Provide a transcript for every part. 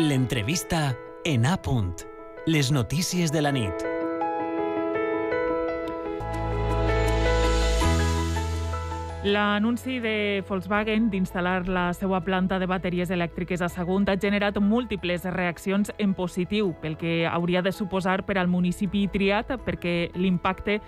L'entrevista en A punt. Les notícies de la nit. L'anunci de Volkswagen d'instal·lar la seva planta de bateries elèctriques a Sagunt ha generat múltiples reaccions en positiu pel que hauria de suposar per al municipi triat perquè l'impacte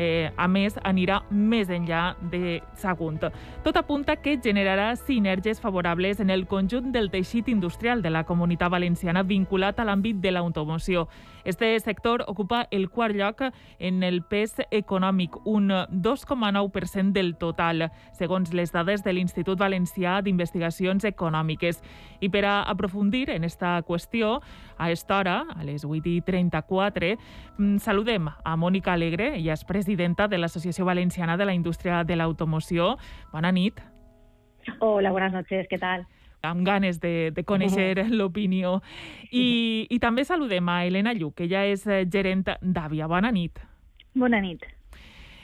eh, a més, anirà més enllà de Sagunt. Tot apunta que generarà sinergies favorables en el conjunt del teixit industrial de la comunitat valenciana vinculat a l'àmbit de l'automoció. Este sector ocupa el quart lloc en el pes econòmic, un 2,9% del total, segons les dades de l'Institut Valencià d'Investigacions Econòmiques. I per a aprofundir en esta qüestió, a esta hora, a les 8 i 34, mm, saludem a Mònica Alegre, ella és presidenta de l'Associació Valenciana de la Indústria de l'Automoció. Bona nit. Hola, buenas noches, ¿qué tal? Amb ganes de, de conèixer uh -huh. l'opinió. I, I també saludem a Helena Lluc, que ja és eh, gerent d'Àvia. Bona nit. Bona nit.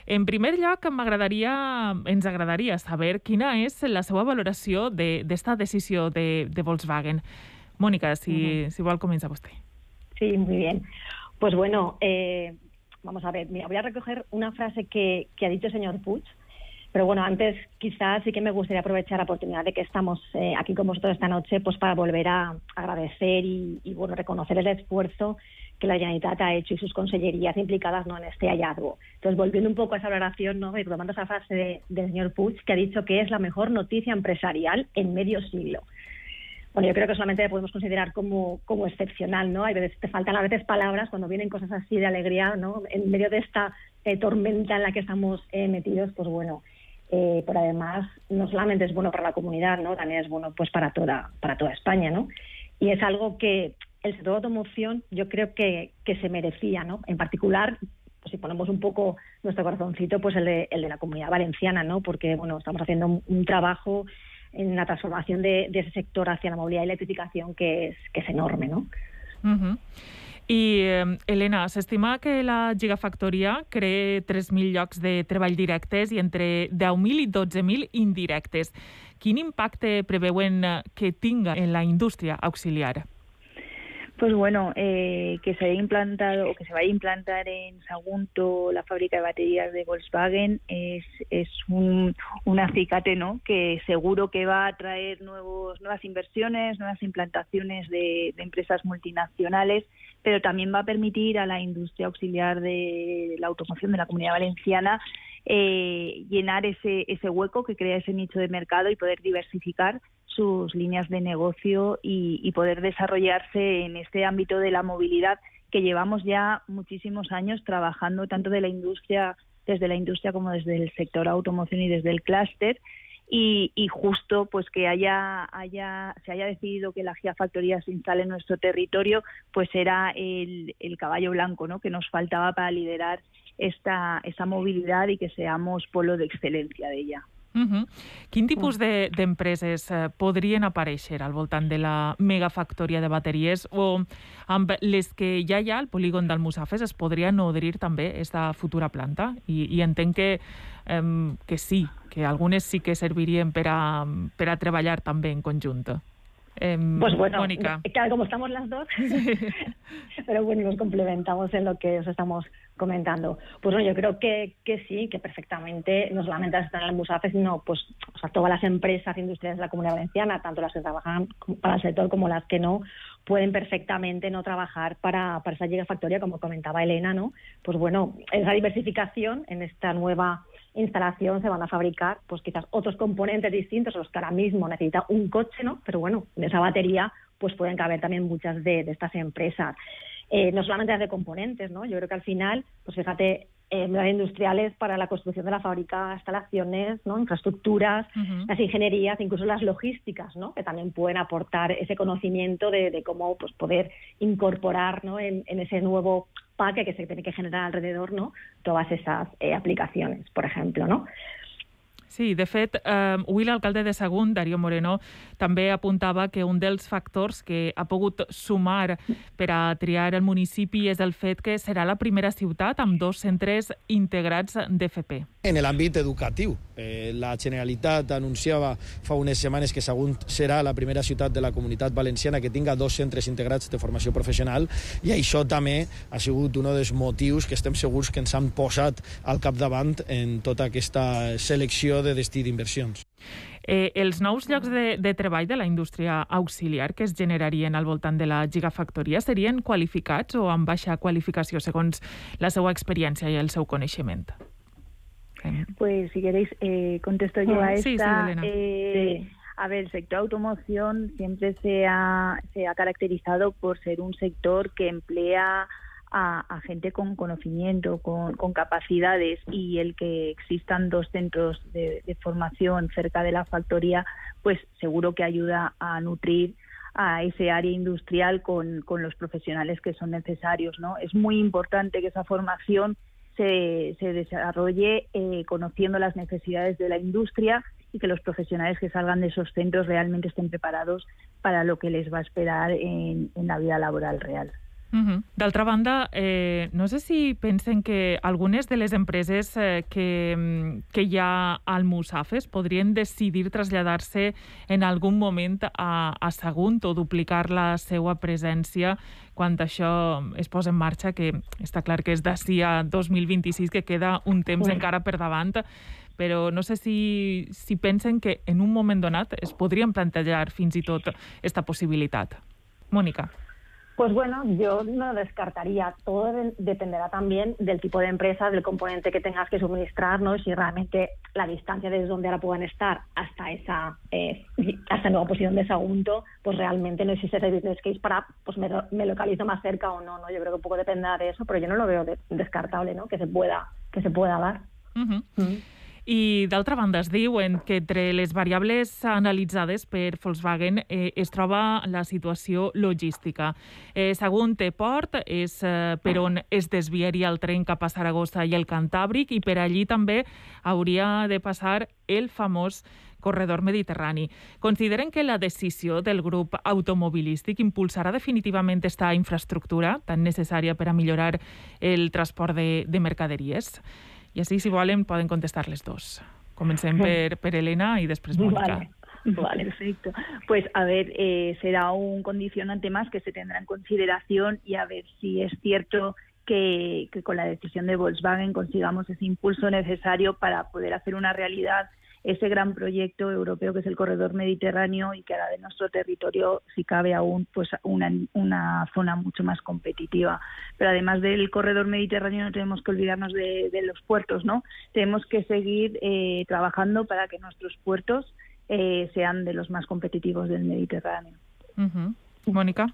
En primer lloc, m'agradaria, ens agradaria saber quina és la seva valoració d'esta de, decisió de, de Volkswagen. Mónica, si, uh -huh. si vol, comença vostè. Sí, muy bien. Pues bueno, eh, vamos a ver, mira, voy a recoger una frase que, que ha dicho el señor Puig, Pero bueno, antes quizás sí que me gustaría aprovechar la oportunidad de que estamos eh, aquí con vosotros esta noche pues para volver a agradecer y, bueno reconocer el esfuerzo que la Generalitat ha hecho y sus consellerías implicadas ¿no? en este hallazgo. Entonces, volviendo un poco a esa valoración, ¿no? y tomando esa frase de, del señor Puig, que ha dicho que es la mejor noticia empresarial en medio siglo. Bueno, yo creo que solamente podemos considerar como, como excepcional, ¿no? Hay veces, te faltan a veces palabras cuando vienen cosas así de alegría, ¿no? En medio de esta eh, tormenta en la que estamos eh, metidos, pues bueno, eh, pero además no solamente es bueno para la comunidad, ¿no? También es bueno pues para toda, para toda España, ¿no? Y es algo que el sector de automoción yo creo que, que se merecía, ¿no? En particular, pues si ponemos un poco nuestro corazoncito, pues el de, el de la comunidad valenciana, ¿no? Porque, bueno, estamos haciendo un, trabajo en la transformación de, ese sector hacia la movilidad y electrificación que es, que es enorme, ¿no? I, eh, Helena, s'estima que la gigafactoria crea 3.000 llocs de treball directes i entre 10.000 i 12.000 indirectes. Quin impacte preveuen que tinga en la indústria auxiliar? Pues bueno, eh, que se haya implantado o que se vaya a implantar en Sagunto la fábrica de baterías de Volkswagen es, es un, acicate ¿no? que seguro que va a traer nuevos, nuevas inversiones, nuevas implantaciones de, de empresas multinacionales pero también va a permitir a la industria auxiliar de la automoción de la comunidad valenciana eh, llenar ese, ese hueco que crea ese nicho de mercado y poder diversificar sus líneas de negocio y, y poder desarrollarse en este ámbito de la movilidad que llevamos ya muchísimos años trabajando tanto de la industria desde la industria como desde el sector automoción y desde el clúster y, justo pues que haya, haya se haya decidido que la gigafactoría se instale en nuestro territorio pues era el, el caballo blanco ¿no? que nos faltaba para liderar esta, esta movilidad y que seamos polo de excelencia de ella. Uh -huh. Quin tipus d'empreses de, eh, podrien aparèixer al voltant de la megafactoria de bateries o amb les que ja hi ha al polígon d'Almussafes es podria nodrir també aquesta futura planta? I, i entenc que, eh, que sí, que algunes sí que servirien per a, per a treballar també en conjunt. Eh, pues bueno, Mónica. claro, como estamos las dos, pero bueno, nos complementamos en lo que os estamos comentando. Pues bueno, yo creo que, que sí, que perfectamente, no solamente están en el Musafe, sino pues o sea, todas las empresas industriales de la Comunidad Valenciana, tanto las que trabajan para el sector como las que no, pueden perfectamente no trabajar para, para esa gigafactoria, como comentaba Elena, ¿no? Pues bueno, esa diversificación en esta nueva instalación se van a fabricar pues quizás otros componentes distintos a los que ahora mismo necesita un coche, ¿no? Pero bueno, en esa batería pues pueden caber también muchas de, de estas empresas. Eh, no solamente las de componentes, ¿no? Yo creo que al final, pues fíjate, eh, industriales para la construcción de la fábrica, instalaciones, ¿no? infraestructuras, uh -huh. las ingenierías, incluso las logísticas, ¿no? que también pueden aportar ese conocimiento de, de cómo pues, poder incorporar ¿no? en, en, ese nuevo pack que se tiene que generar alrededor ¿no? todas esas eh, aplicaciones, por ejemplo. ¿no? Sí, de fet, eh, avui l'alcalde de Sagunt, Darío Moreno, també apuntava que un dels factors que ha pogut sumar per a triar el municipi és el fet que serà la primera ciutat amb dos centres integrats d'FP. En l'àmbit educatiu, eh, la Generalitat anunciava fa unes setmanes que Sagunt serà la primera ciutat de la comunitat valenciana que tinga dos centres integrats de formació professional i això també ha sigut un dels motius que estem segurs que ens han posat al capdavant en tota aquesta selecció de destí d'inversions. Eh, els nous llocs de, de treball de la indústria auxiliar que es generarien al voltant de la gigafactoria serien qualificats o amb baixa qualificació segons la seva experiència i el seu coneixement? Pues si queréis, eh, contesto yo a esta. Sí, sí, Elena. Eh, a ver, el sector automoción siempre se ha, se ha caracterizado por ser un sector que emplea a, gente con conocimiento, con, capacidades y el que existan dos centros de, formación cerca de la factoría, pues seguro que ayuda a nutrir a ese área industrial con, los profesionales que son necesarios. ¿no? Es muy importante que esa formación se, desarrolle eh, conociendo las necesidades de la industria y que los profesionales que salgan de esos centros realmente estén preparados para lo que les va a esperar en la vida laboral real. Uh -huh. D'altra banda, eh, no sé si pensen que algunes de les empreses eh, que, mm, que hi ha al Musafes podrien decidir traslladar-se en algun moment a, a Sagunt o duplicar la seva presència quan això es posa en marxa, que està clar que és d'ací a 2026, que queda un temps encara per davant, però no sé si, si pensen que en un moment donat es podrien plantejar fins i tot aquesta possibilitat. Mònica. Pues bueno, yo no descartaría. Todo dependerá también del tipo de empresa, del componente que tengas que suministrar, ¿no? Si realmente la distancia desde donde ahora puedan estar hasta esa eh, hasta nueva posición de Sagunto, pues realmente no existe ese business case para, pues me, me, localizo más cerca o no, ¿no? Yo creo que un poco dependerá de eso, pero yo no lo veo descartable, ¿no? Que se pueda que se pueda dar. I d'altra banda es diuen que entre les variables analitzades per Volkswagen eh, es troba la situació logística. Eh, segons té port, és eh, per on es desviaria el tren cap a Saragossa i el Cantàbric i per allí també hauria de passar el famós corredor mediterrani. Consideren que la decisió del grup automobilístic impulsarà definitivament aquesta infraestructura tan necessària per a millorar el transport de, de mercaderies? Y así, si volen, poden contestar les dos. Comencem per, per Elena y después Mónica. Vale. Vale, perfecto. Pues a ver, eh, será un condicionante más que se tendrá en consideración y a ver si es cierto que, que, con la decisión de Volkswagen consigamos ese impulso necesario para poder hacer una realidad ese gran proyecto europeo que es el corredor mediterráneo y que hará de nuestro territorio, si cabe aún, pues una, una zona mucho más competitiva. Pero además del corredor mediterráneo no tenemos que olvidarnos de, los puertos, ¿no? Tenemos que seguir eh, trabajando para que nuestros puertos eh, sean de los más competitivos del Mediterráneo. Mónica.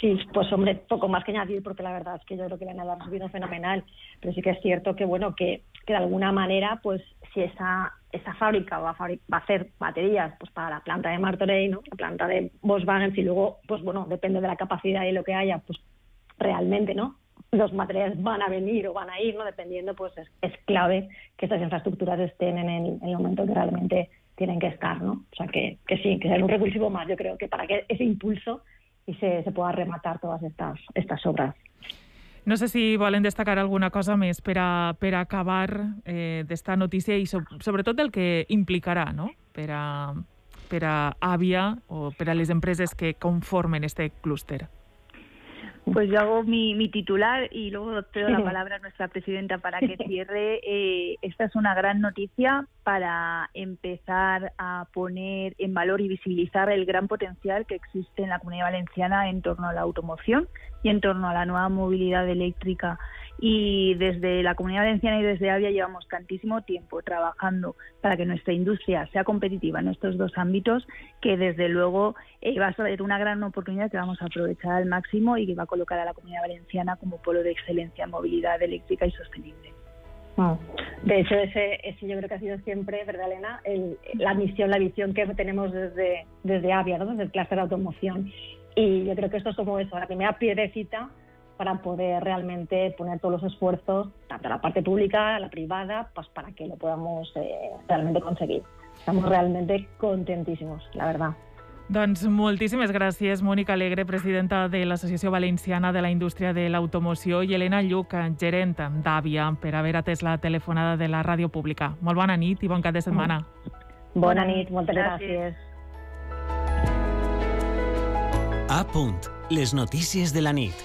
Sí, pues hombre, poco más que añadir porque la verdad es que yo creo que la ha subido fenomenal, pero sí que es cierto que bueno que, que de alguna manera pues si esa esa fábrica va a, hacer baterías pues para la planta de Martorell, ¿no? la planta de Volkswagen, si luego, pues bueno, depende de la capacidad y lo que haya, pues realmente, ¿no? Los materiales van a venir o van a ir, ¿no? Dependiendo, pues es, clave que estas infraestructuras estén en el, en el, momento que realmente tienen que estar, ¿no? O sea, que, que sí, que es un recursivo más, yo creo que para que ese impulso y se, se pueda rematar todas estas, estas obras. No sé si volen destacar alguna cosa més per a, per a acabar eh, d'esta notícia i so, sobretot del que implicarà no? per, a, per a Avia o per a les empreses que conformen este clúster. Pues yo hago mi, mi titular y luego cedo la palabra a nuestra presidenta para que cierre. Eh, esta es una gran noticia para empezar a poner en valor y visibilizar el gran potencial que existe en la comunidad valenciana en torno a la automoción y en torno a la nueva movilidad eléctrica y desde la Comunidad Valenciana y desde Avia llevamos tantísimo tiempo trabajando para que nuestra industria sea competitiva en estos dos ámbitos que desde luego eh, va a ser una gran oportunidad que vamos a aprovechar al máximo y que va a colocar a la Comunidad Valenciana como polo de excelencia en movilidad eléctrica y sostenible. De hecho, ese, ese yo creo que ha sido siempre, ¿verdad, Elena? la misión, la visión que tenemos desde, desde Avia, ¿no? desde el clúster de automoción. Y yo creo que esto es como eso, la primera piedrecita para poder realmente poner todos los esfuerzos, tanto la parte pública, la privada, pues para que lo podamos eh, realmente conseguir. Estamos realmente contentísimos, la verdad. Doncs moltíssimes gràcies, Mònica Alegre, presidenta de l'Associació Valenciana de la Indústria de l'Automoció, i Helena Lluc, gerent d'Àvia, per haver atès la telefonada de la ràdio pública. Molt bona nit i bon cap de setmana. Bona nit, moltes gràcies. A punt. Les notícies de la nit.